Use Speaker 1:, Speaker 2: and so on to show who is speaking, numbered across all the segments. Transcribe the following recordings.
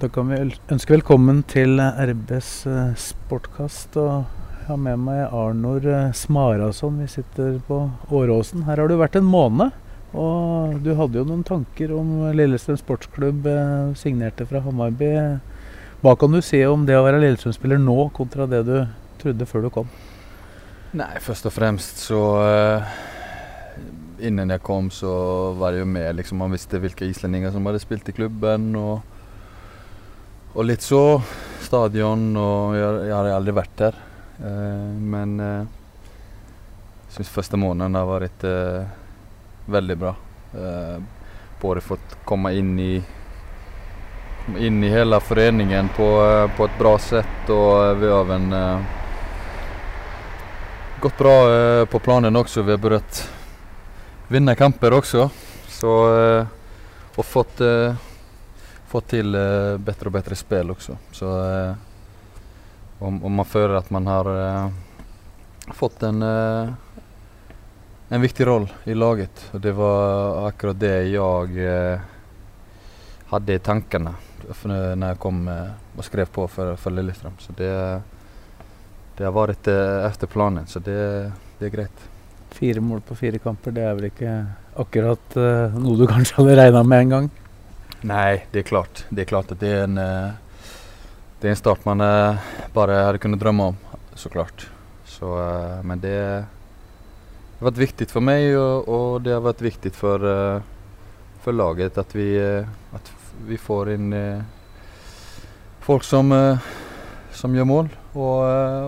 Speaker 1: Da kan vi ønske velkommen til RBs eh, sportkast. Og jeg har med meg Arnor eh, Smarason. Vi sitter på Åråsen. Her har du vært en måned. Og du hadde jo noen tanker om Lillestrøm sportsklubb. eh, Signerte fra Hamarby. Hva kan du si om det å være Lillestrøm-spiller nå, kontra det du trodde før du kom?
Speaker 2: Nei, først og fremst så innen jeg kom så var det jo med liksom man visste hvilke islendinger som hadde spilt i klubben och, och litt så. Stadion og Jeg, jeg har aldri vært der. Eh, men eh, jag syns første måneden har vært eh, veldig bra. Eh, både fått komme inn i inn i hele foreningen på, eh, på et bra sett, eh, vi har en eh, gått bra eh, på planen også. Vi har börjat vinne kamper også. Så, eh, och fått, eh, fått till eh, bättre och bättre spel också. Så eh, om, om man føler at man har eh, fått en, eh, en viktig roll i laget. Og det var akkurat det jeg hadde hade i tankene når jeg kom og och skrev på for, for Lillestrøm. Så det, det har vært etter planen, så det, det er greit.
Speaker 1: Fire mål på fire kamper, det er vel ikke akkurat eh, noe du kanskje hadde regna med en
Speaker 2: Nej, det er klart. Det er klart at det er en, eh, det er en start man bare hadde kunnet drømme om, om såklart. Så, eh, men det, har vært viktig for meg, og, og, det har vært viktig for, for laget at vi, at vi får in eh, folk som, eh, som gjør mål og,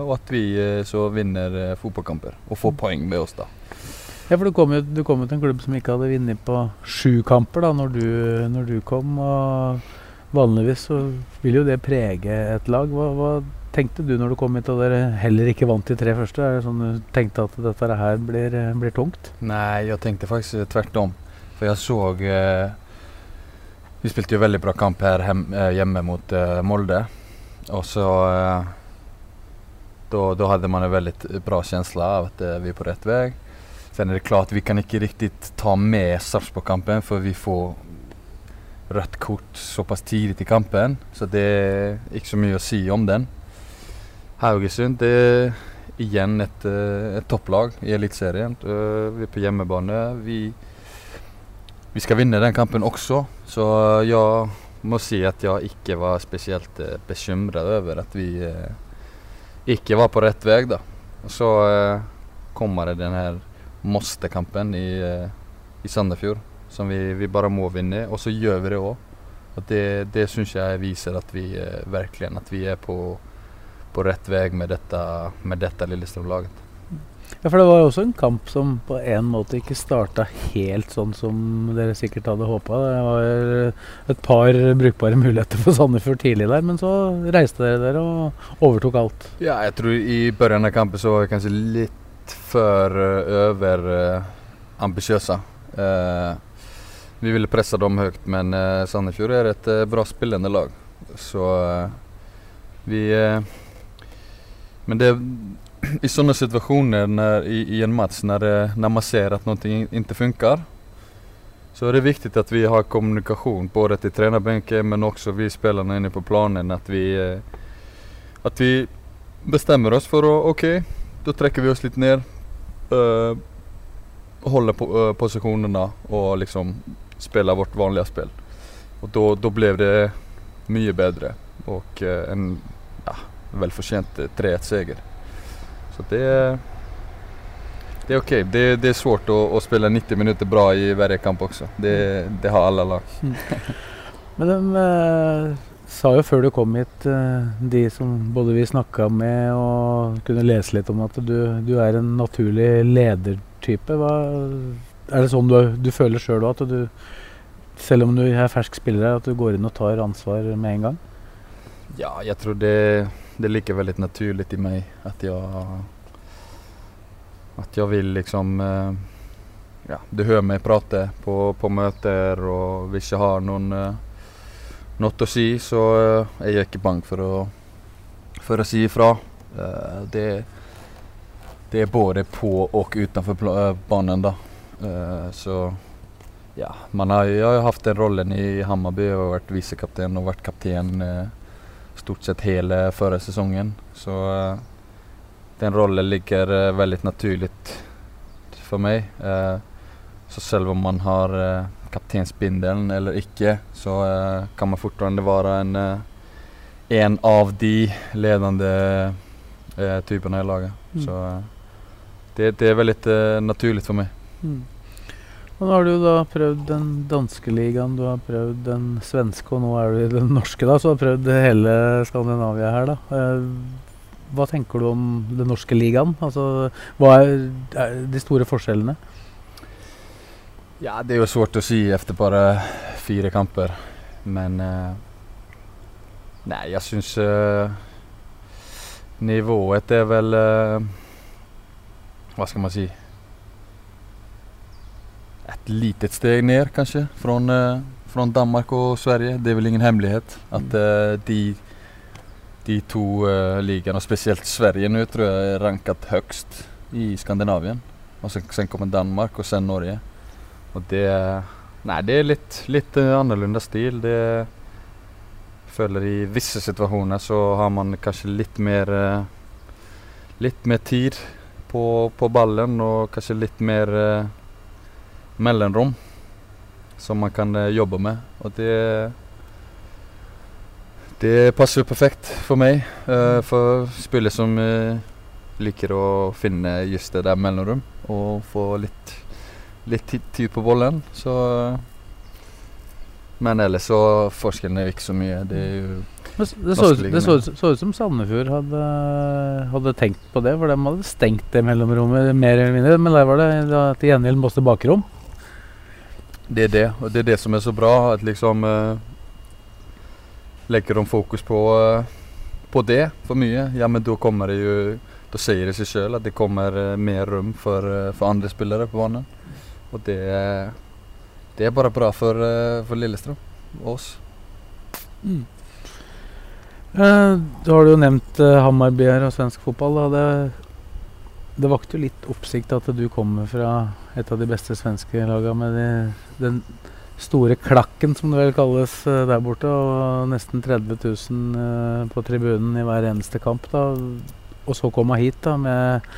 Speaker 2: og at vi eh, så vinner fotballkamper og får poeng med oss då.
Speaker 1: Ja, for du kom, jo, du kom jo til en klubb som ikke hadde vunnet på sju kamper da når du, når du kom. og Vanligvis så vil jo det prege et lag. Hva, hva tenkte du når du kom hit og dere heller ikke vant de tre første? Er det sånn du tenkte at dette her blir, blir tungt?
Speaker 2: Nei, jeg tenkte faktisk tvert om. For jeg så Eh, vi spilte jo veldig bra kamp her hem, hjemme mot eh, Molde. Og så... Eh, Da hadde man en veldig bra känsla av at eh, vi er på rett väg. Sen är det klart, vi kan inte riktigt ta med Sarpsborg-kampen för vi får rött kort så pass tidigt i kampen. Så det är inte så mycket att säga om den. Haugesund, det är igen ett, eh, ett topplag i Elitserien. Eh, Vi är på hjemmebane. Vi, vi ska vinna den kampen också. Så jeg jag måste säga att jag inte var speciellt bekymret över att vi ikke var på väg då. Så eh, kommer det den här måste-kampen i, eh, i Sandefjord som vi, vi bare må vinne. Og så gjør vi det òg. Det, det syns jeg viser at vi virkelig verkligen att vi er på, på rett vei med dette, med detta Lillestrøm-laget.
Speaker 1: Ja, For det var jo også en kamp som på en måte ikke starta helt sånn som dere sikkert hadde håpa. Det var et par brukbare muligheter for Sandefjord tidlig der, men så reiste dere dere og overtok alt.
Speaker 2: Ja, jeg tror i begynnelsen av kampen så var vi kanskje lite för uh, över uh, ambitiösa. Eh, vi ville pressa dem högt men Sandefjord ett eh, bra spelande lag. Så eh, vi... eh, men det, i sådana situationer när, i, i en match det, när man ser att någonting inte funkar så är det viktigt att vi har kommunikation både till tränarbänken men också vi spelarna inne på planen att vi, eh, att vi bestämmer oss för att okej, då trekker vi oss litt ned. Uh, holder på, uh, posisjonene og liksom spiller vårt vanlige spill. Og da ble det mye bedre og uh, en ja, välförtjänt eh, 3-1 seger. Så det, det er OK. Det, det er svårt å, å, spille 90 minutter bra i hver kamp også. Det, det har alle lag.
Speaker 1: Men de sa jo før du kom hit, eh, de som både vi snakka med og kunne lese litt om, at du, du er en naturlig ledertype. Hva, er det sånn du, du føler sjøl òg, at du selv om du er fersk spiller at du går inn og tar ansvar med en gang?
Speaker 2: Ja, jeg tror det, det ligger veldig naturlig i meg at jeg At jeg vil liksom eh, Ja, du hører meg prate på, på møter, og hvis jeg har noen eh, noe å si, så jeg er jeg ikke bang for å, for å si ifra. Eh, det, det er både på og utenfor eh, banen, da. Eh, så ja, man har, jeg har hatt den rollen i Hammarby og vært visekaptein og vært kaptein eh, stort sett hele forrige sesongen. Så eh, den rollen ligger eh, veldig naturlig for meg. Eh, så selv om man har eh, eller ikke, så eh, kan man fortsatt være en, eh, en av de ledende eh, typene i laget.
Speaker 1: Mm.
Speaker 2: Så det, det er veldig naturlig for meg.
Speaker 1: Mm. Og nå har du da prøvd den danske ligaen, du har prøvd den svenske, og nå er du i den norske, da. Så du har prøvd hele Skandinavia her, da. Eh, hva tenker du om den norske ligaen? Altså, hva er, er de store forskjellene?
Speaker 2: Ja, det er jo svårt å si etter bare fire kamper. Men uh, Nei, jeg syns uh, nivået er vel uh, Hva skal man si Et litet steg ned, kanskje, fra eh, Danmark og Sverige. Det er vel ingen hemmelighet at eh, de de to ligaene, og spesielt Sverige nå, tror jeg er ranket høyest i Skandinavien. Og sen, sen kommer Danmark, og sen Norge. Og det Nei, det er litt, litt uh, annerledes stil. Det jeg føler i visse situasjoner så har man kanskje litt mer uh, Litt mer tid på, på ballen og kanskje litt mer uh, mellomrom som man kan uh, jobbe med. Og det det passer perfekt for meg. Uh, for spillere som liker å finne just det der mellomrom og få litt, litt tid- på bollen. Så Men ellers så forskjellen er jo ikke så mye. Det er jo
Speaker 1: Det, det, så, det så, så ut som Sandefjord hadde, hadde tenkt på det, for de hadde stengt det mellomrommet mer eller mindre. Men der var det til gjengjeld masse bakrom.
Speaker 2: Det er det, og det er det som er så bra. At liksom eh, Legger de fokus på, eh, på det for mye, ja men da kommer det jo Da sier det seg sjøl at det kommer eh, mer rom for, eh, for andre spillere på banen. Og det, det er bare bra for, eh, for Lillestrøm og oss.
Speaker 1: Eh, du har jo nevnt eh, Hammarby her og svensk fotball. Det, det vakte jo litt oppsikt at du kommer fra et av de beste svenske lagene med de, den store klakken, som det vel kalles eh, der borte. Og nesten 30 000 eh, på tribunen i hver eneste kamp. Da. Og så komme hit da med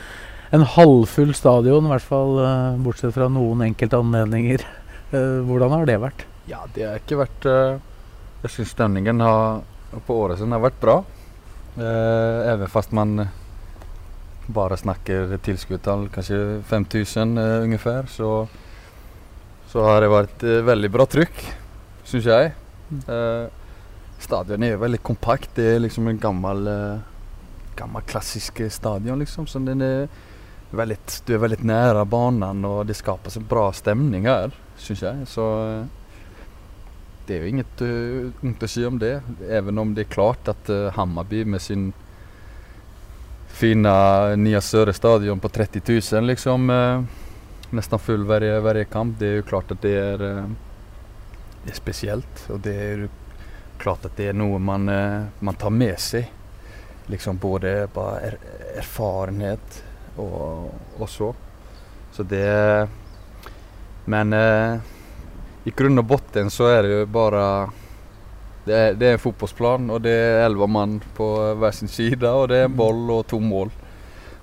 Speaker 1: en halvfull stadion, i hvert fall eh, bortsett fra noen enkelte anledninger. Eh, hvordan har det vært?
Speaker 2: Ja, det har ikke vært eh, Jeg syns stemningen har, på siden har vært bra. Uh, Even fast man bare snakker tilskuddstall, kanskje 5000 uh, ungefær, så, så har det vært eh, veldig bra trykk, syns jeg. Uh, stadion er veldig kompakt. Det er liksom en gammel, gammel klassisk stadion, liksom. Så den er veldig, du er veldig nære banen, og det skapes en bra stemning her, syns jeg. Så eh, det är inget uh, ont att om det. Även om det är klart att uh, Hammarby med sin fina nya större stadion på 30 000 liksom uh, nästan full varje, varje kamp. Det är ju klart att det är, uh, det är speciellt och det är jo klart att det är något man, man tar med sig. Liksom både er, erfarenhet och, och så. Så det Men eh, i grunn og botten så er det jo bare det er, det er en fotballplan, og det er elleve mann på hver sin side. Og det er en boll og to mål.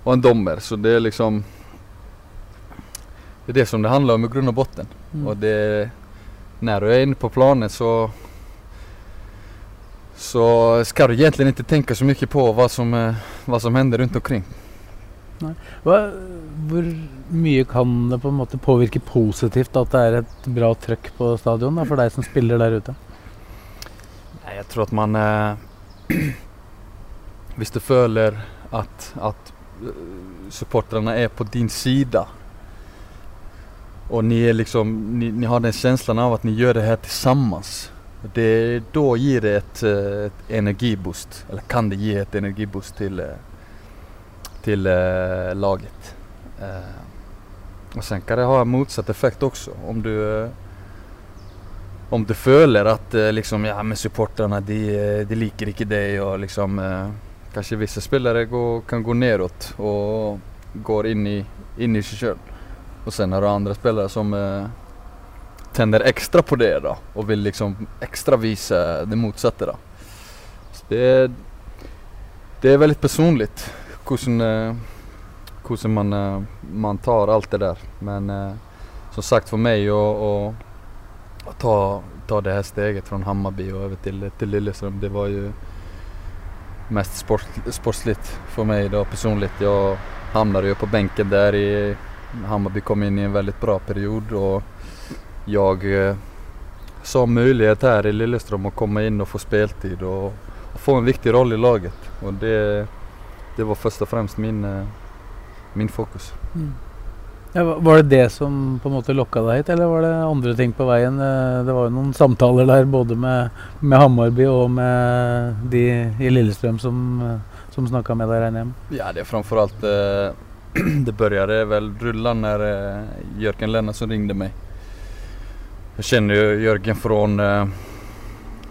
Speaker 2: Og en dommer. Så det er liksom Det er det som det handler om i grunn og botten.
Speaker 1: Mm.
Speaker 2: Og det Når du er inne på planen, så så skal du egentlig ikke tenke så mye på hva som, eh, hva som hender rundt omkring.
Speaker 1: Hva, hvor mye kan det på en måte påvirke positivt at det er et bra trøkk på stadion da, for deg som spiller der ute?
Speaker 2: Nei, jeg tror at man eh, Hvis du føler at, at eh, supporterne er på din side, og ni, liksom, ni, ni har den følelsen av at ni gjør det her sammen, da gir det et, eh, et energiboost, eller kan det gi et energiboost til, eh, til eh, laget. Eh, och sen kan det ha en motsatt effekt også. Om du, eh, om du føler at eh, liksom, ja, men supporterne de, de liker ikke deg, og liksom Kanskje visse spillere går, kan gå nedåt og går inn i, inn i seg sjøl. Og sen har du andre spillere som eh, tenner ekstra på det da, og vil liksom ekstra vise det motsatte. da. Så det, det er veldig personlig hvordan, eh, hvordan man, eh, man, tar alt det der. Men eh, som sagt, for meg å, å, ta, ta, det her steget fra Hammarby og over til, til Lillestrøm, det var jo mest sport, sportslig for meg da personlig. Jeg havnet jo på benken der i Hammarby kom inn i en veldig bra periode. og jeg så mulighet her i Lillestrøm å komme inn og få spiltid og, og få en viktig rolle i laget. Og det, det var først og fremst min, eh, min fokus. Mm.
Speaker 1: Ja, var det det som på en måte lokka deg hit, eller var det andre ting på veien? Eh, det var jo noen samtaler der både med, med Hammarby og med de i Lillestrøm som, eh, som snakka med deg, regner jeg med?
Speaker 2: Ja, det er framfor alt eh, Det begynte vel rulle når eh, Jørgen Lennartsen ringte meg. Jeg kjenner jo Jørgen fra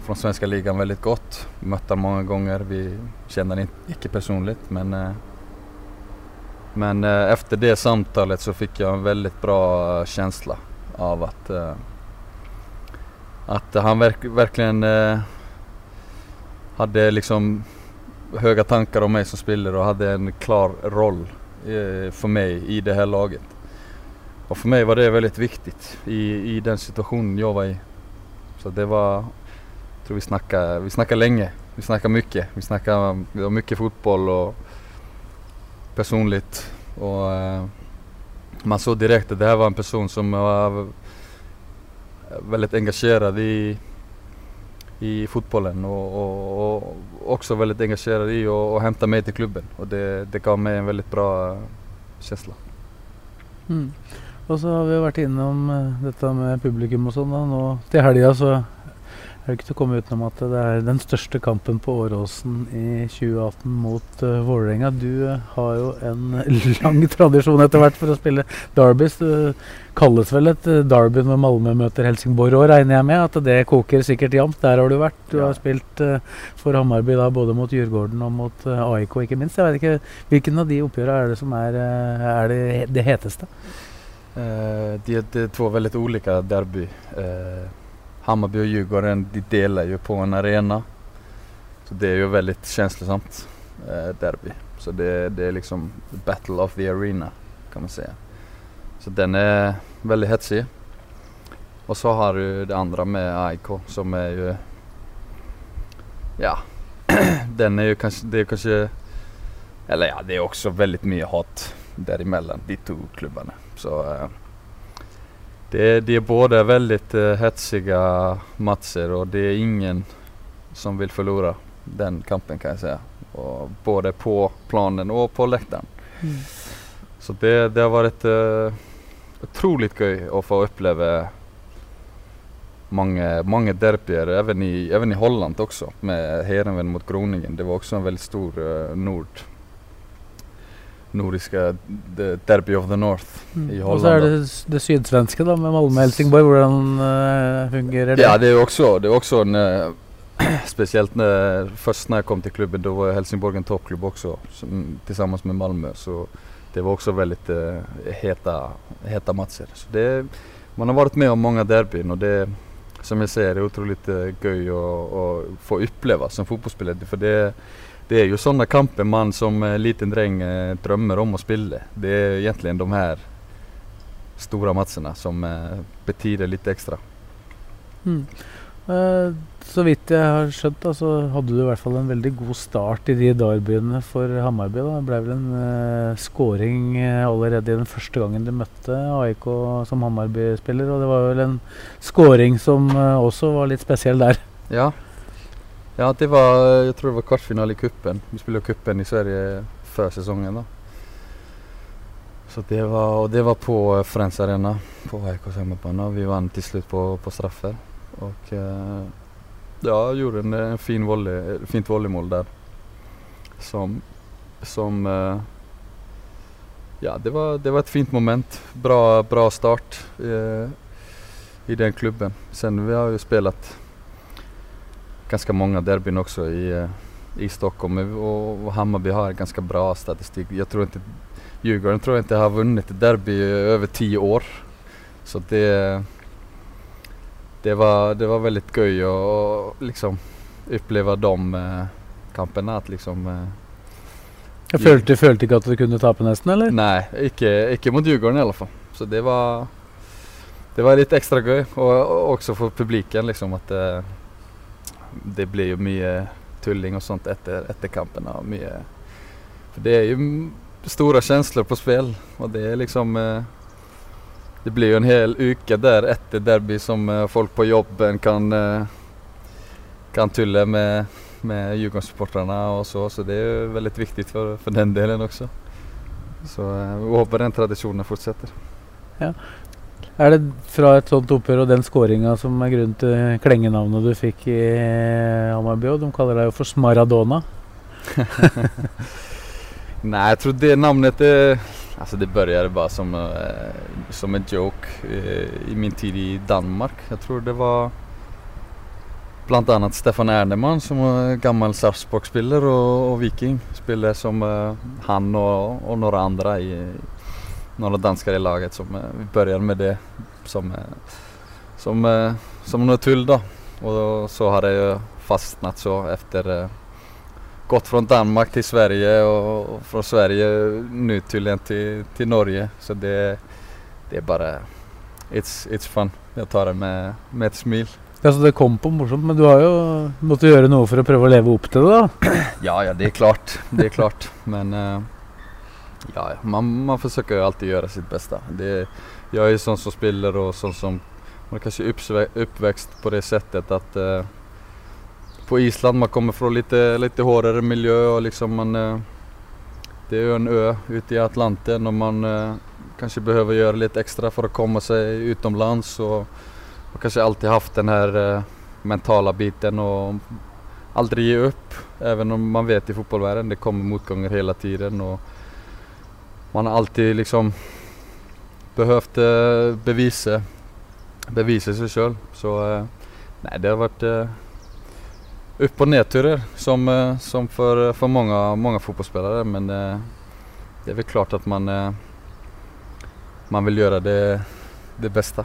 Speaker 2: fra svenska veldig godt. Møtt han mange ganger. Vi kjenner han ikke personlig, men men eh, efter det samtalet så fikk jeg en veldig bra känsla av at at att han verk, verkligen eh, hade liksom höga tankar om meg som spiller og hadde en klar roll for mig i det her laget. Og for meg var det veldig viktig i, i den situasjonen jeg var i. Så det var, jeg tror vi snakket, vi snakka lenge. Vi snakket mye. Vi snakket mye fotball og personlig. Og uh, man så direkte at det her var en person som var veldig engasjert i, i fotballen. Og, og, og også veldig engasjert i å, hente meg til klubben. Og det, det ga meg en veldig bra følelse.
Speaker 1: Mm. Og så har vi vært innom uh, dette med publikum og sånn. Nå til helga så er det ikke til å komme utenom at det er den største kampen på Åråsen i 2018 mot uh, Vålerenga. Du uh, har jo en lang tradisjon etter hvert for å spille derbys. Det kalles vel et uh, derby når Malmö møter Helsingborg òg, regner jeg med. At det koker sikkert jevnt. Der har du vært. Du har spilt for Hammarby da, både mot Djurgården og mot AIK, ikke minst. Jeg vet ikke, Hvilken av de oppgjørene er det som er, er det, det, heteste?
Speaker 2: de er to veldig ulike derby. Uh, Hammarby og Djurgården de deler jo på en arena. Så det er jo veldig känslosamt eh, derby. Så det, det, er liksom battle of the arena, kan man säga. Så den er veldig hetsig. Og så har du det andre med AIK, som er jo Ja. den er jo kanskje Det är kanske Eller ja, det er også veldig mye hat däremellan, de to klubbarna. Så eh, det, de er både veldig uh, hetsige matcher, og det er ingen som vil forlore den kampen, kan jeg si. Og både på planen og på lekten. Mm. Så det, det, har vært uh, utrolig gøy å få oppleve mange, mange derbyer, even i, even i Holland også, med Heerenveen mot Groningen. Det var også en veldig stor uh, nord nordiske Derby of the North mm. i Holland.
Speaker 1: Og så er det det sydsvenske, da, med Malmö-Helsingborg. Hvordan uh, fungerer det?
Speaker 2: Ja, det er jo også, det er også en uh, Spesielt når, først når jeg kom til klubben, da var Helsingborg en toppklubb også, sammen med Malmö. Så det var også veldig uh, heta, heta matcher. Så det, man har vært med om mange derbyer, og det som jeg ser, er utrolig gøy å, å få oppleve som fotballspiller. For det det er jo sånne kamper man som uh, liten dreng uh, drømmer om å spille. Det er egentlig de her store matchene som uh, betyr litt ekstra.
Speaker 1: Mm. så vidt jeg har skjønt, da, så hadde du i hvert fall en veldig god start i de derbyene for Hammarby. Da. Det ble vel en uh, scoring allerede i den første gangen du møtte AIK som Hammarby-spiller. Og det var vel en scoring som også var litt spesiell der.
Speaker 2: Ja, ja, det var, jeg tror det var kvartfinale i kuppen. Vi spilte kuppen i Sverige før sesongen. da. Så det var, og det var på Frens Friends Arena på AIKs hjemmebane. Vi vant til slutt på, på straffer. Og uh, Ja, gjorde en, en fin volley, fint volleymål der Som, som eh, Ja, det var, det var et fint moment. Bra, bra start eh, i den klubben. Sen vi har jo spelat ganska många derbyn också i, eh, i Stockholm och, Hammarby har ganska bra statistik. Jag tror inte Djurgården tror jag inte har vunnit ett derby i över tio år. Så det, det, var, det var väldigt göj att liksom uppleva de eh, kamperna. Att liksom, eh,
Speaker 1: Jeg følte, følte ikke at du kunne tape, nesten? eller?
Speaker 2: Nei, ikke, ikke mot Djurgården i alle fall. Så det var Det var litt ekstra gøy. Og, og også for publikum, liksom, at det, det blir jo mye tulling og sånt etter, etter kampen. Og mye For det er jo store känslor på spill, og det er liksom eh, Det blir jo en hel uke der etter derby som eh, folk på jobben kan eh, kan tulle med, med Djurgårdssupportrarna og så, så det er jo veldig viktig for, for den delen også. Så vi håper den fortsetter. fortsätter.
Speaker 1: Er det fra et sånt oppgjør og den skåringa som er grunnen til klengenavnet du fikk i Hammarby? Og de kaller deg jo for Smaradona.
Speaker 2: Nei, jeg tror det navnet är, altså det begynte bare som, eh, som en joke eh, i min tid i Danmark. Jeg tror det var bl.a. Stefan Ernemann, som var gammel Sarpsborg-spiller og, og Viking. Spelade som eh, han og, og noen andre i några danskar i laget som vi började med det som, eh, som, eh, som tull då. Och då, så har det ju fastnat så efter eh, gått från Danmark till Sverige och, och från Sverige nu tydligen till, till Norge. Så det, det är bara, it's, it's fun. Jag tar det med, med ett smil.
Speaker 1: så det kom på morsomt, men du har jo måttet gjøre noe for å prøve å leve opp til det, da.
Speaker 2: Ja, ja, det är klart. Det är klart. Men eh, ja, ja, man, man försöker alltid göra sitt bästa. Det, jag är sån som spiller och sån som man kanskje uppväxt på det sättet att eh, på Island man kommer från lite, lite hårdare miljö och liksom man eh, det är en ö ute i Atlanten och man eh, kanske behöver göra lite extra för att komma sig utomlands och, och kanske alltid haft den här eh, mentala biten och aldrig ge upp. Även om man vet i fotbollsvärlden det kommer motgångar hela tiden och man har alltid liksom behøvd eh, bevise, bevise seg sjøl. Så eh, nei, det har vært eh, opp- og nedturer som, eh, som för, for, mange, mange fotballspillere. men eh, det er vel klart at man, eh, man vil gjøre det, det beste.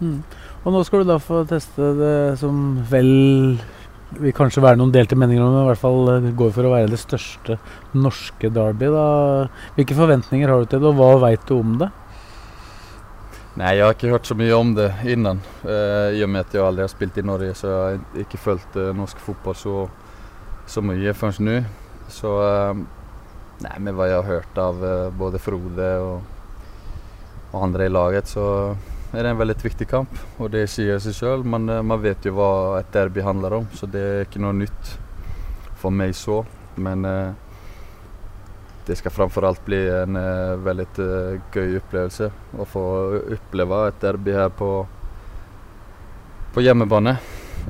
Speaker 1: Mm. Og nå skal du da få teste det som vel vil kanskje være noen delte meninger om, men i hvert fall eh, det går for å være det største norske derby. da. Hvilke forventninger har du til det, og hva veit du om det?
Speaker 2: Nei, jeg har ikke hørt så mye om det innan. Eh, I og med at jeg aldri har spilt i Norge så jeg har ikke fulgt eh, norsk fotball så, så mye før nå. Så eh, Nei, med hva jeg har hørt av eh, både Frode og, og andre i laget så är det en veldig viktig kamp. og det sier seg selv, Man, eh, man vet jo hva et derby handler om så det er ikke noe nytt for meg så. Men det det framfor alt bli en veldig gøy opplevelse å få oppleve et derby her på, på hjemmebane.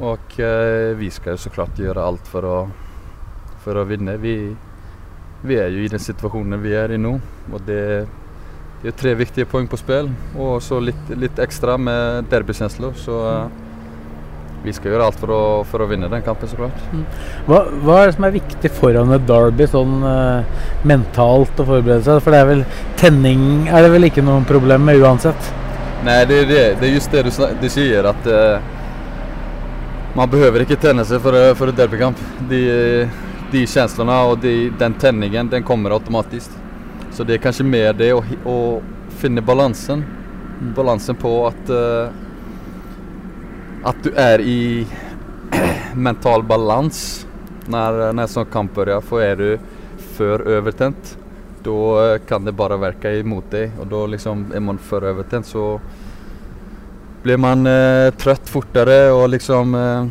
Speaker 2: Og eh, vi jo så klart gjøre alt for å, for å vinne. Vi, vi er jo i den situasjonen vi er i nå, og det, det er tre viktige poeng på spill, og så litt, litt, ekstra med derbykjensler. Så eh, vi skal gjøre alt for å, for å vinne den kampen såklart.
Speaker 1: Hva, hva er det som er viktig foran et derby sånn uh, mentalt å forberede seg? For det er vel tenning er det vel ikke noe problem med uansett?
Speaker 2: Nei, det er det. det er just det du, du säger att eh, man behøver ikke tenne seg for, for et derbykamp. De, de kjenslene og de, den tenningen, den kommer automatiskt. Så det er kanskje mer det å, å finne balansen. Balansen på at uh, At du er i mental balans når, når sånn kamp börjar. For er du før overtent, då eh, kan det bare virke imot deg. Og da liksom er man før overtent, så blir man uh, trøtt fortere og liksom uh,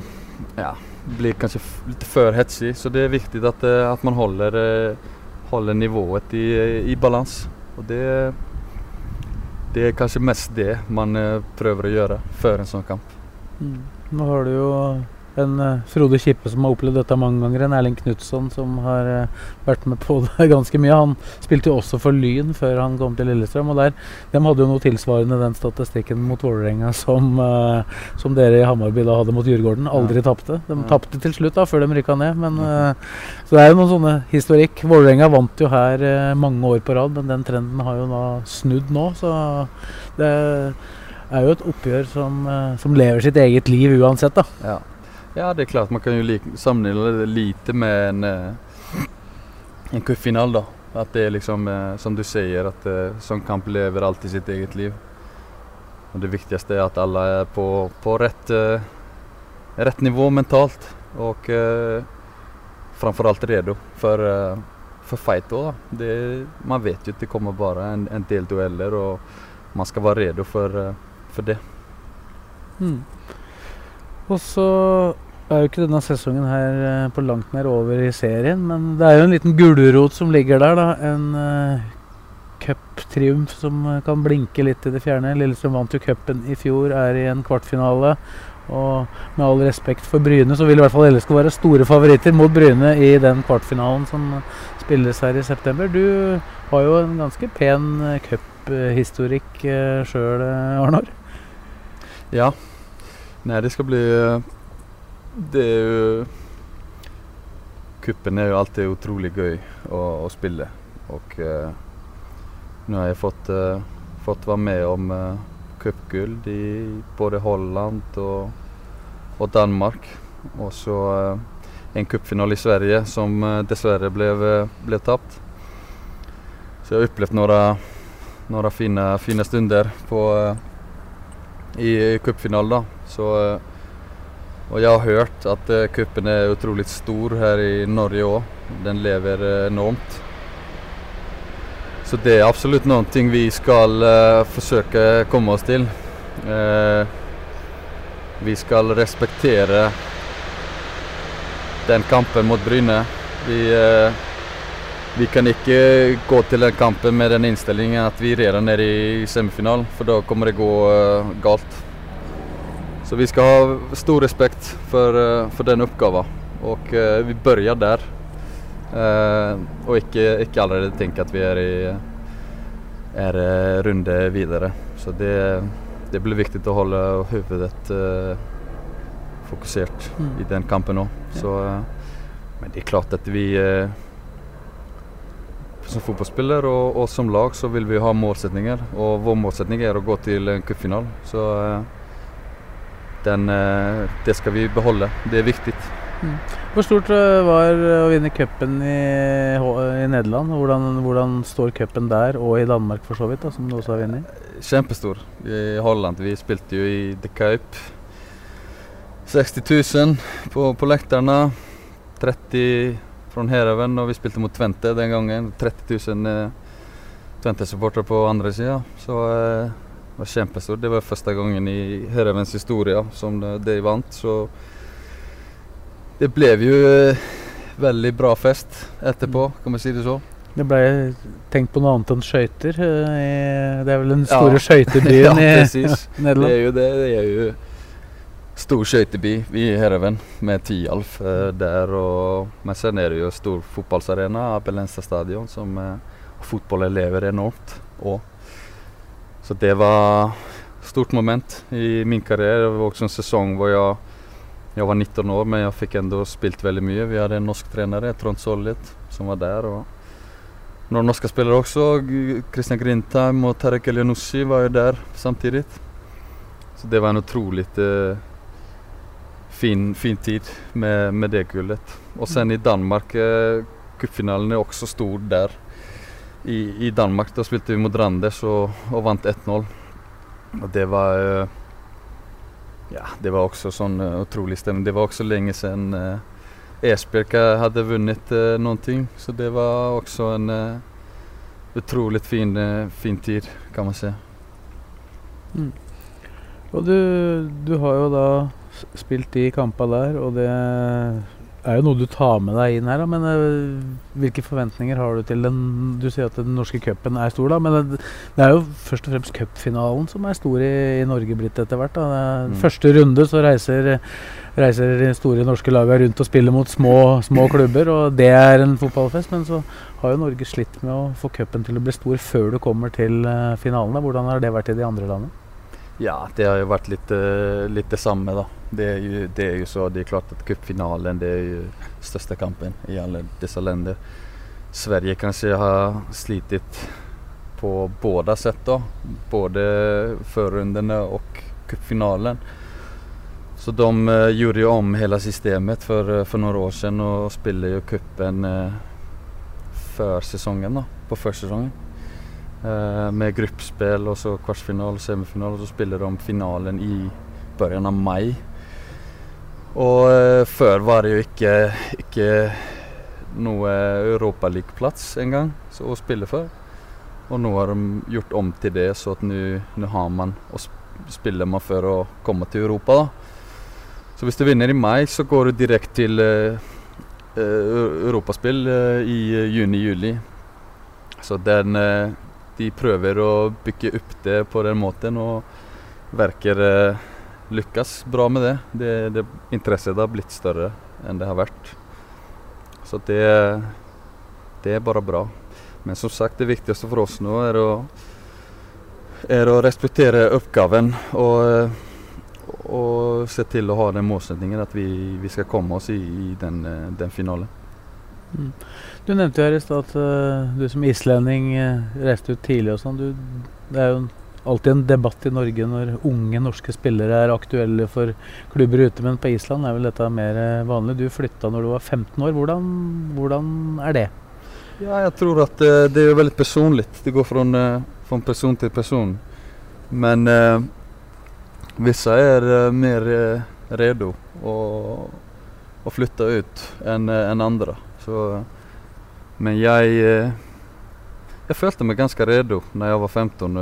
Speaker 2: ja, blir kanskje litt for hetsig. Så det er viktig at, at att man håller, eh, håller nivået i, i balans. Og det, det er kanskje mest det man prøver å gjøre før en sånn kamp.
Speaker 1: Nå har du jo en uh, Frode Kippe som har opplevd dette mange ganger. En Erling Knutson som har uh, vært med på det ganske mye. Han spilte jo også for Lyn før han kom til Lillestrøm. Og der, de hadde jo noe tilsvarende den statistikken mot Vålerenga som, uh, som dere i Hammarby da hadde mot Djurgården. Aldri ja. tapte. De ja. tapte til slutt, da, før de rykka ned. Men, så det er jo noen sånne historikk. Vålerenga vant jo her mange år på rad, men den trenden har jo da snudd nå. Så det er jo et oppgjør som, som lever sitt eget liv uansett, da.
Speaker 2: Ja. Ja, det er klart. Man kan ju sammenligne det lite med en, eh, en cupfinal da. At det er liksom, eh, som du sier, at sånn kamp lever alltid sitt eget liv. Og det viktigste er at alle er på, på rett, rett nivå mentalt Og eh, framförallt redo for, for fight då. Det, man vet jo at det kommer bare en, en del dueller og man skal være redo for, for det.
Speaker 1: Mm. Og så er jo ikke denne sesongen her eh, på langt nær over i serien, men det er jo en liten gulrot som ligger der. da, En uh, cuptriumf som eh, kan blinke litt i det fjerne. Lillestrøm vant jo cupen i fjor, er i en kvartfinale. Og med all respekt for Bryne, så vil i hvert fall LSK være store favoritter mot Bryne i den kvartfinalen som spilles her i september. Du har jo en ganske pen cuphistorikk sjøl, Arnar?
Speaker 2: Ja, Nej, det ska bli... Eh, det er jo Kuppen er jo alltid utrolig gøy å, å spille. Og eh, nå har jeg fått, eh, fått være med om eh, cupgull i både Holland og, og Danmark. Og så eh, en cupfinale i Sverige som dessverre ble, ble eh, blev. Så jeg har opplevd noen fine, fine stunder på, i cupfinalen då. Så, og jeg har hørt at kuppen cupen er utrolig stor her i Norge òg. Den lever uh, enormt. Så det er absolutt noe vi skal forsøke å komme oss til. vi skal respektere den kampen mot Bryne. Vi, vi kan ikke gå til den kampen med den innstillingen at vi redan er i semifinalen, for da kommer det gå galt. Så vi skal ha stor respekt for, eh, for den oppgaven. Og uh, vi begynner der. Uh, og ikke, ikke, allerede tenke at vi er i er runde videre. Så det, det blir viktig å holde hodet fokusert mm. i den kampen òg. Men det er klart at vi som fotballspiller og, og, som lag så vil vi ha målsetninger. Og vår målsetning er å gå til en cupfinale. Så den, eh, det skal vi beholde. Det er viktig.
Speaker 1: Mm. Hvor stort eh, var å vinne cupen i, i, Nederland? Hvordan, hvordan står cupen der, og i Danmark for så vidt, da, som du også har vunnet?
Speaker 2: Kjempestor. I Holland. Vi spilte jo i The Cape. 60 000 på, på lekterne. 30 fra Hereven, og vi spilte mot Tvente den gangen. 30 000 eh, Twente-supportere på andre sida. Så eh, var kjempestort. Det var første gangen i Herrevens historie som de vant. Så det ble jo eh, veldig bra fest etterpå, kan man si det så.
Speaker 1: Det ble tenkt på noe annet enn skøyter. Eh, det er vel den store ja. skøytebyen ja, i Nederland?
Speaker 2: Det er jo det. Det er jo stor skøyteby i Herreven med Tialf eh, der. Og, men sen er det jo stor fotballsarena, Abelensa stadion, som eh, fotballen enormt. Og så det var stort moment i min karriere. Det var også en sesong hvor jeg, jeg var 19 år, men jeg fikk enda spilt veldig mye. Vi hadde en norsk trener, Trond Sollit, som var der. og Noen norske spillere også. Christian Grindheim og Tarek Elionussi var jo der samtidig. Så det var en utrolig uh, fin, fin, tid med, med det gullet. Og sen i Danmark, uh, cupfinalen er også stor der i, i, Danmark. Da spilte vi mot Randers og, og vant 1-0. Og det var uh, Ja, det var også sånn uh, utrolig stemning. Det var også lenge siden uh, Esbjerg hadde vunnet noen ting. Så det var også en utrolig fin, fin, tid, kan man si.
Speaker 1: Mm. Og du, du har jo da spilt de kampene der, og det er jo noe du tar med deg inn her, da, men uh, hvilke forventninger har du til den Du sier at den norske cupen er stor, da, men det, det, er jo først og fremst cupfinalen som er stor i, i Norge blitt etter hvert. da. Mm. Første runde så reiser, reiser de store norske lagene rundt og spiller mot små, små klubber, og det er en fotballfest. Men så har jo Norge slitt med å få cupen til å bli stor før du kommer til uh, finalen. Hvordan har det vært i de andre landene?
Speaker 2: Ja, det har jo vært litt, uh, litt det samme, da. Det er, jo, det er jo så, det er klart at cupfinalen er jo største kampen i alle disse länder. Sverige kanskje har slitit på båda sett da. Både förrundorna og cupfinalen. Så de uh, gjorde jo om hele systemet for, uh, for noen år siden og spiller jo cupen uh, før sesongen, da. På førsesongen. Eh, med gruppspill og så kvartsfinale og semifinale. Så spiller de finalen i begynnelsen av mai. Og uh, før var det jo ikke, ikke noe Europaligaplass engang å spille for. Og nå har de gjort om til det, så at nå har man å spille man for å komme til Europa. da. Så hvis du vinner i mai, så går du direkte til uh, europaspill uh, i juni-juli. Så den de prøver å bygge opp det på den måten, og verker eh, lykkes bra med det. det, det Interessen har blitt større enn det har vært. Så det, det er bare bra. Men som sagt, det viktigste for oss nå er å, er å respektere oppgaven og, og se til å ha den målsettingen at vi, vi skal komme oss i, i den, den finalen.
Speaker 1: Mm. Du nevnte jo her i stad at uh, du som islending uh, reiste ut tidlig og sånn. Det er jo alltid en debatt i Norge når unge norske spillere er aktuelle for klubber ute, men på Island er vel dette mer uh, vanlig. Du flytta når du var 15 år. Hvordan, hvordan er det?
Speaker 2: Ja, jeg tror at det er veldig personlig. Det går fra, fra person til person. Men visse er mer redo å, flytte ut enn en andre. Så men jeg eh, Jeg følte meg ganske redo når jeg var 15.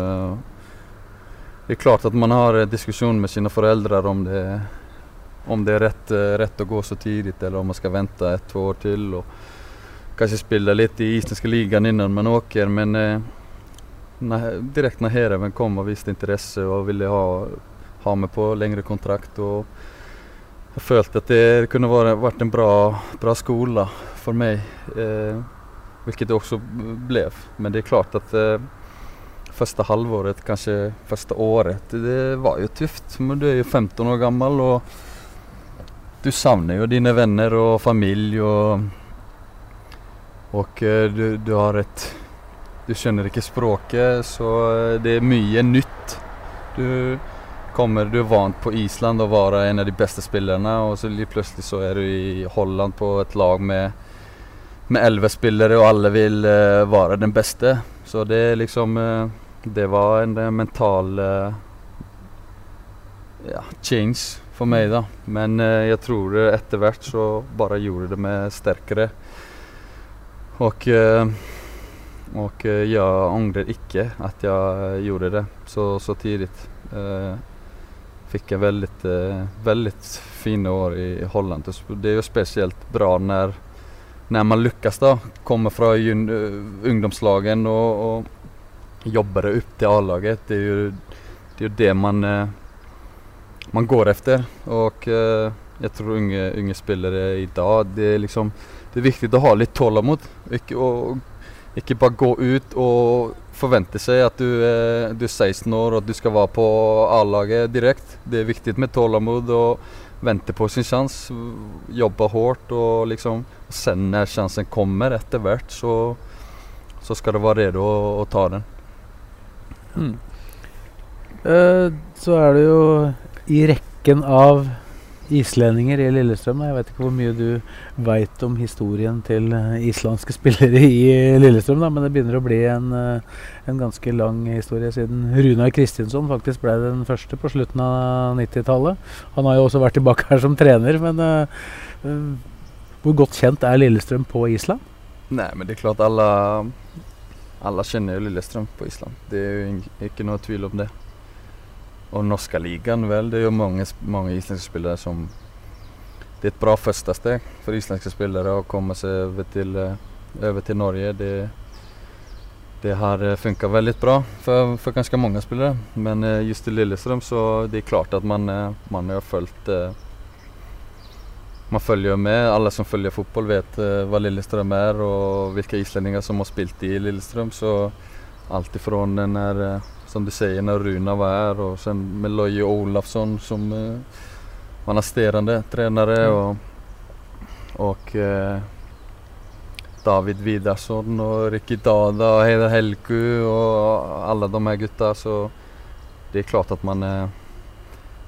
Speaker 2: Det er klart at man har diskusjon med sine foreldre om det, om det er rett, eh, rett, å gå så tidlig, eller om man skal vente ett-to år til. og Kanskje spille litt i islandske ligaen innan man åker. Men eh, när, direkt når Hereven kom og viste interesse og ville ha, ha meg på lengre kontrakt og jeg følte at det kunne vært en bra, bra skole for meg. Eh, Vilket det også ble. Men det er klart at eh, första halvåret, kanskje første året, det var jo tufft. Men du er jo 15 år gammel, og du savner jo dine venner og familie og Og eh, du, du, har et Du skjønner ikke språket, så eh, det er mye nytt. Du kommer Du er vant på Island å være en av de beste spillerne, og så plutselig så er du i Holland på et lag med med elleve spillere, og alle vil uh, være den beste. Så det er liksom uh, Det var en uh, mental ja, change for meg, da. Men jeg tror etter hvert så bare gjorde det meg sterkere. Og, og jeg angrer ikke at jeg gjorde det så, så tidlig. fikk jeg veldig, veldig fine år i Holland. Det er jo spesielt bra når når man lykkes, da, kommer fra ungdomslagen og och jobbar det upp till A-laget. Det er jo det, är det man, eh, man går efter. Og eh, jeg tror unge, unge spillere i dag, det er liksom det er viktig å ha litt tålmodighet. Ikke, og, ikke bare gå ut og forvente seg at du, eh, du er 16 år og at du skal være på A-laget direkte. Det er viktig med tålmodighet og vente på sin sjanse. Jobbe hardt og liksom Sen når sjansen kommer etter hvert, så, så skal du være redo å, å ta den.
Speaker 1: Uh, så er det jo i rekken av islendinger i Lillestrøm. Jeg vet ikke hvor mye du veit om historien til eh, islandske spillere i Lillestrøm, da, men det begynner å bli en, eh, en ganske lang historie siden Runar Kristinsson faktisk ble den første på slutten av 90-tallet. Han har jo også vært tilbake her som trener, men uh, hvor godt kjent er Lillestrøm på Island?
Speaker 2: Nei, men det er klart alle, alle kjenner jo Lillestrøm på Island. Det er jo ikke noe tvil om det. Og norske ligaen, vel. Det er jo mange, mange islandske spillere som det er et bra første steg for islandske spillere å komme seg over til, over til Norge. Det, det har funka veldig bra for, for, ganske mange spillere. Men eh, just i Lillestrøm så det er klart at man, eh, man har eh, man følger med. Alle som følger fotboll vet hva Lillestrøm er og hvilke islendinger som har spilt i Lillestrøm. Så alt ifrån när, eh, som du sier, når Runa var her, og sen med Loje Olafsson som eh, var trenere, tränare og och eh, David Vidarsson og Ricky Dada og Heidar Helgu og alle de her gutta så det er klart at man, eh,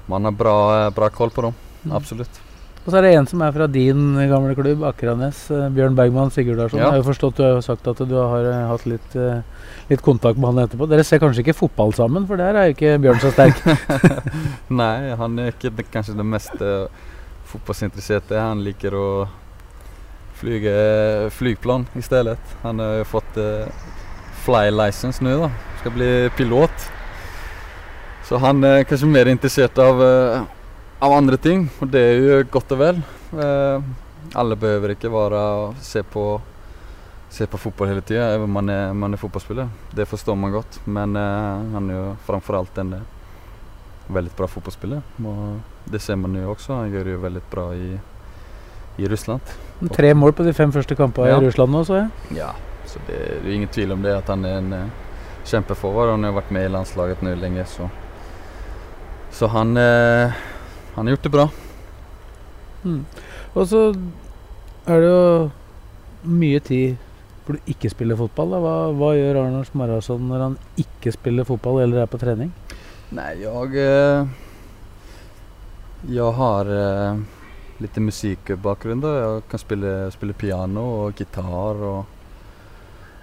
Speaker 2: man har bra, bra koll på dem.
Speaker 1: Mm.
Speaker 2: Absolutt.
Speaker 1: Og så er det en som er fra din gamle klubb, Akranes. eh, Bjørn Bergman Sigurdarsson.
Speaker 2: Ja.
Speaker 1: Jeg har jo forstått, Du har jo sagt at du har eh, hatt litt, eh, litt kontakt med han etterpå. Dere ser kanskje ikke fotball sammen, for der er jo ikke Bjørn så sterk.
Speaker 2: Nei, han er ikke det, kanskje den mest uh, fotballsinteresserte. Han liker å flyge flygplan i stedet. Han har jo fått uh, fly license nå, da. Skal bli pilot. Så han er kanskje mer interessert av, eh, av andre ting, og det er jo godt og vel. Eh, alle behøver ikke være se på se på fotball hele tida, selv om man man er fotballspiller. Det forstår man godt. Men eh, han er jo framfor alt en eh, veldig bra fotballspiller. Og det ser man jo også. Han gjør det jo veldig bra i, i Russland.
Speaker 1: Tre mål på de fem første kampene
Speaker 2: Ja.
Speaker 1: i Russland nå, så jeg.
Speaker 2: Ja, så det, det er jo ingen tvil om det, at han er en eh, kjempeforward. Han har vært med i landslaget nå lenge, så Så han eh, Han har gjort det bra.
Speaker 1: Mm. Og så er det jo mye tid hvor du ikke spiller fotball. Da. Hva, hva gjør Arnold Smarason når han ikke spiller fotball eller er på trening?
Speaker 2: Nei, jeg Jeg har litt musikkbakgrunn. da. Jeg kan spille, spille piano og gitar og,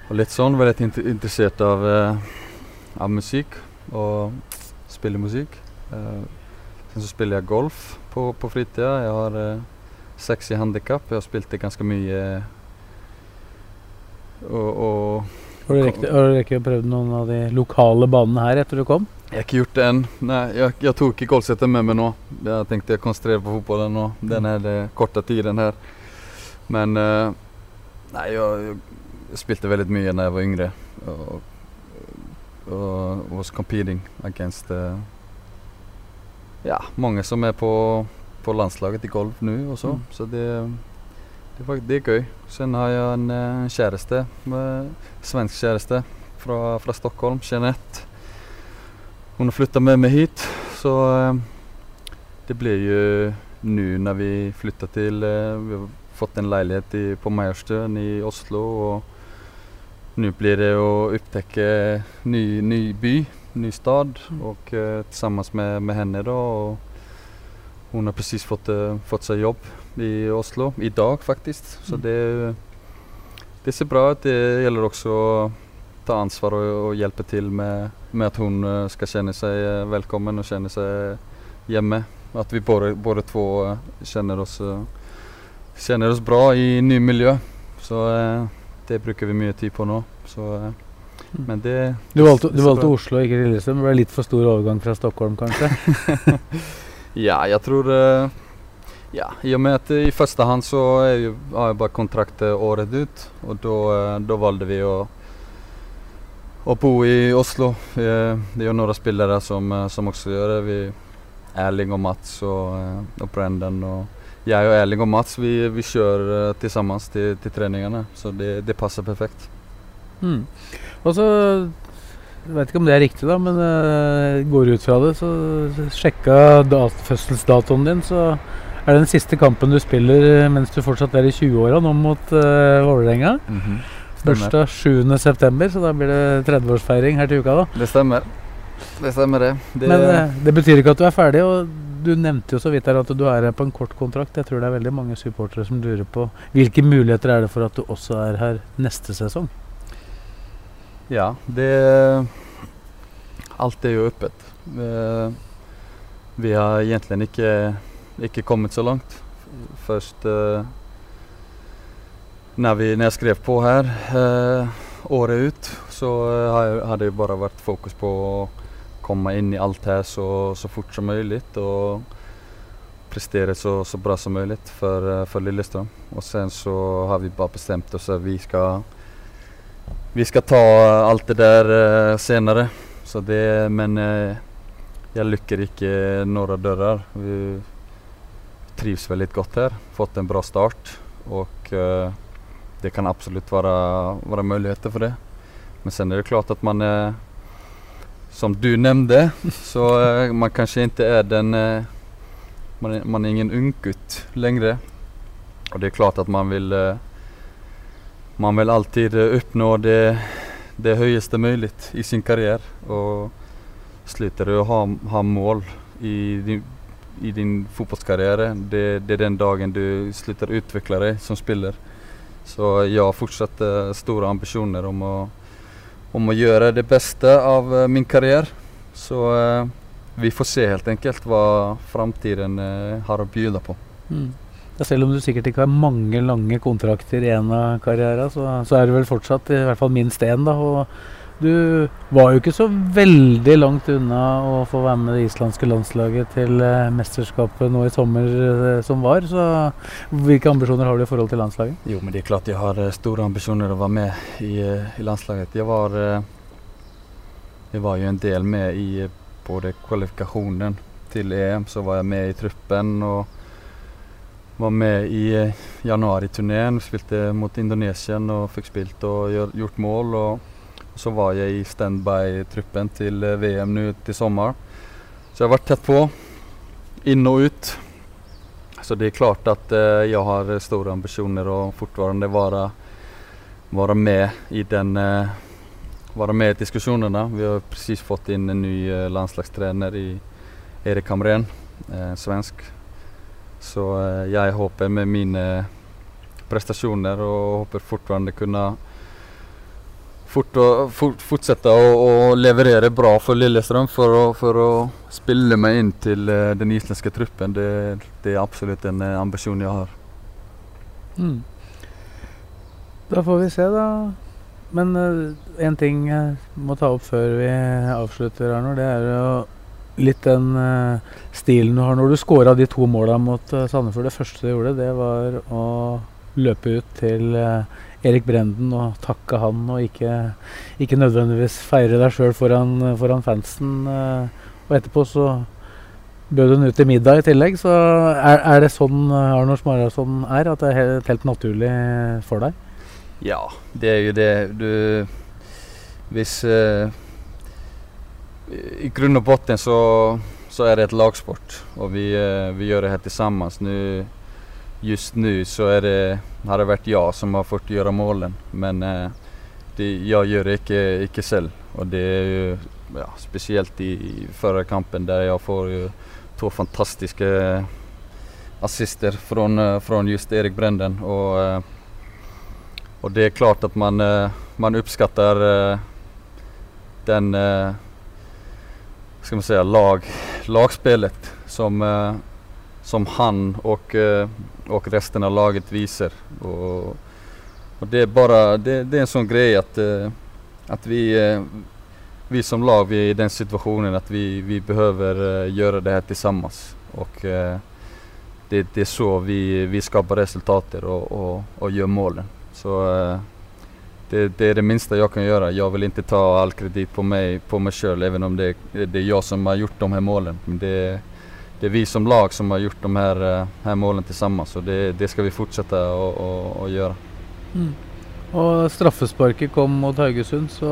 Speaker 2: og litt sånn. Veldig int interessert av, eh, av musikk og spille musikk. Eh, så spiller jeg golf på, på fritida. Jeg har eh, i handikap. Jeg har spilt det ganske mye. Og, og
Speaker 1: Har du rekket, rekket prøvd noen av de lokale banene her etter du kom?
Speaker 2: Jeg har ikke gjort det enn. Nei, jeg, jeg tok ikke golfsettet med meg nå. Jeg tenkte jeg konsentrere på fotballen nå. Den er det korte tiden her. Men eh, Nei, jeg, jeg spilte veldig mye da jeg var yngre. Og, og was competing against eh, Ja, mange som er på, på landslaget i golf nå også.
Speaker 1: Mm.
Speaker 2: Så det, det, faktisk det er gøy. Sen har jeg en eh, kjæreste, svensk kjæreste fra, fra Stockholm, Jeanette. Hun har flytta med meg hit så eh, det blir jo nå når vi flyttar til eh, vi har fått en leilighet i, på Majorstuen i Oslo og nå blir det å upptäcka ny, ny by, ny stad
Speaker 1: og
Speaker 2: och eh, tillsammans med, med henne då och hon har precis fått, eh, fått seg jobb i Oslo, idag faktiskt. Så
Speaker 1: Mm.
Speaker 2: det, det ser bra ut. Det gäller också att ta ansvar och, och hjälpa till med, med att hon skal ska känna sig og välkommen och känna sig hemma. Att vi både, både två eh, känner oss, eh, känner oss bra i ny miljö. Så eh, det bruker vi mye tid på nå. Så, eh,
Speaker 1: Mm.
Speaker 2: Men det
Speaker 1: Du valgte, du valgte. Oslo, ikke Lillestrøm. Det ble litt for stor overgang fra Stockholm, kanskje?
Speaker 2: Ja, jeg tror eh, Ja, i og med at i første hand så jo, har jeg bare kontraktet året ut. Og da, eh, valgte vi å, å bo i Oslo. Vi, eh, det er noen spillere som, eh, som også gjør det. Vi, Erling og Mats og, eh, og Brendan og jeg og Erling og Mats vi, vi kjører sammen til, til treningene. Så det, det passer perfekt.
Speaker 1: Mm. Og så Jeg vet ikke om det er riktig, da, men uh, går ut fra det, så sjekka dat fødselsdatoen din, så er det den siste kampen du spiller eh, mens du fortsatt er i 20-åra, nå mot uh, Vålerenga. Bursdag 7.9., så da blir det 30-årsfeiring her til uka, da.
Speaker 2: Det stemmer. Det stemmer, det. det
Speaker 1: Men uh, det betyr ikke at du er ferdig, og du nevnte jo så vidt her at du er her på en kort kontrakt. Jeg tror det er veldig mange supportere som lurer på hvilke muligheter er det for at du også er her neste sesong?
Speaker 2: Ja, det Alt er jo åpent. Vi, Vi har egentlig ikke, ikke kommet så langt. Først eh, når, vi, når jeg skrev på her eh, året ut, så eh, har det bare vært fokus på å komme inn i alt her så, så fort som mulig. Og, prestere så, så bra som mulig for, eh, for Lillestrøm. Og sen så har vi bare bestemt oss at vi skal vi skal ta alt det der uh, senere. Så det, men uh, jeg lukker ikke noen dører. Vi trives veldig godt her. Fått en bra start. Og det kan absolutt være, være, muligheter for det. Men sen er det klart at man er Som du nevnte, så man kanskje ikke er den man man er ingen unggutt lenger. Og det er klart at man vil man vil alltid oppnå det, det høyeste mulig i sin karriere. Og slutter du å ha, ha mål i din, i din fotballkarriere, det, det, er den dagen du slutter å utvikle deg som spiller. Så jeg har fortsatt store ambisjoner om å, om å, gjøre det beste av uh, min karriere. Så uh, vi får se helt enkelt hva framtiden har å bjuda på. Mm.
Speaker 1: Ja, selv om du sikkert ikke har mange lange kontrakter i en av karrieren, så, så, er det vel fortsatt i hvert fall minst én. da, og Du var jo ikke så veldig langt unna å få være med det islandske landslaget til eh, mesterskapet nå i sommer eh, som var. så Hvilke ambisjoner har du i forhold til landslaget?
Speaker 2: Jo, men det er klart jeg har eh, store ambisjoner å være med i, i landslaget. Jeg var, jeg var jo en del med i både kvalifikasjonen til EM, så var jeg med i truppen. og var med i januariturneen. Spilte mot Indonesia og fikk spilt og gjort mål. Og så var jeg i standby-truppen til eh, VM nå til sommer. Så jeg har vært tett på. Inn og ut. Så det er klart at uh, jeg har store ambisjoner og fortfarande være, være med i den være med i diskusjonene. Vi har presis fått inn en ny landslagstrener i Erik Hamren, svensk. Så eh, jeg håper med mine prestasjoner og håper fortfarande kunne fort fort, fortsette å, å, leverere bra for Lillestrøm for å, for å spille meg inn til uh, den islandske truppen. Det, det, er absolutt en uh, ambisjon jeg har. Mm.
Speaker 1: Da får vi se, da. Men én uh, ting jeg må ta opp før vi avslutter, Arnor. Det er jo litt den uh, stilen du har når du scora de to måla mot uh, Sandefjord. Det første du gjorde, det var å løpe ut til uh, Erik Brenden og takke han, og ikke, ikke nødvendigvis feire deg sjøl foran, foran, fansen. og etterpå så bød hun ut til middag i tillegg. Så er, er det sånn Arnors Marason er? At det er helt, helt naturlig for deg?
Speaker 2: Ja, det er jo det. Du Hvis i grunn og bunn så, så, er det et lagsport, og vi, eh, vi gjør det her sammen. Nu, just nå så er det, har det vært jeg som har fått gjøre målen, men eh, det, jeg gjør det ikke, ikke, selv. Og det er jo ja, spesielt i, i forrige kampen, der jeg får jo to fantastiske assister fra, fra just Erik Brenden. Og, eh, og, det er klart at man, man oppskatter den ska man säga, lag, lagspelet som, eh, som han och, eh, och resten av laget visar. Och, och det är bara det, det, är en sån grej att, eh, att vi, eh, vi som lag vi är i den situationen att vi, vi behöver eh, göra det här tillsammans. Och, eh, det, det, är så vi, vi skapar resultater och, och, och gör målen. Så det, det, är det minsta jag kan göra. Jag vill inte ta all kredit på mig, på mig själv, även om det, det är jag som har gjort de här målen. Det, det är vi som lag som har gjort de här, eh, målen tillsammans och det, det ska vi fortsätta å gjøre.
Speaker 1: Mm. Og straffesparket kom mot Haugesund, så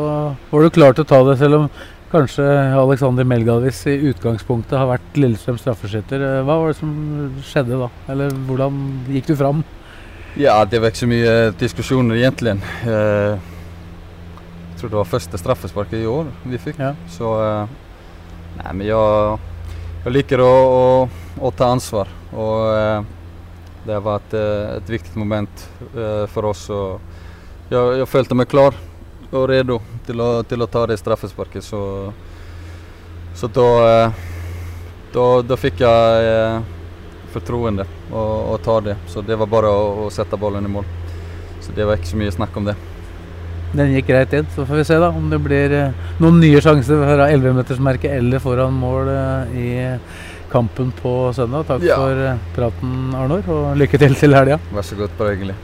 Speaker 1: var du klar til å ta det, selv om kanskje Alexander Melgalvis i utgangspunktet har vært Lillestrøms straffeskytter. Hva var det som skjedde da? Eller hvordan gikk du fram?
Speaker 2: Ja, det var ikke så mye diskusjoner egentlig. Eh, jeg tror det var første straffesparket i år vi fikk. Ja. Så eh, Nei, men jeg, jeg liker å, å, å, ta ansvar. Og eh, det har vært et viktig moment for oss. Og jeg, jeg følte meg klar og redo til å, til å ta det straffesparket. Så, så da, da, da fikk jeg fortroende og ta det. Så det var bare å, å, sette ballen i mål. Så det var ikke så mye snakk om det.
Speaker 1: Den gikk greit inn. Så får vi se da om det blir eh, noen nye sjanser fra 11-metersmerket eller foran mål eh, i, kampen på søndag. Takk
Speaker 2: Ja.
Speaker 1: for eh, praten, Arnor, og lykke til til helga.
Speaker 2: Vær så god, bare hyggelig.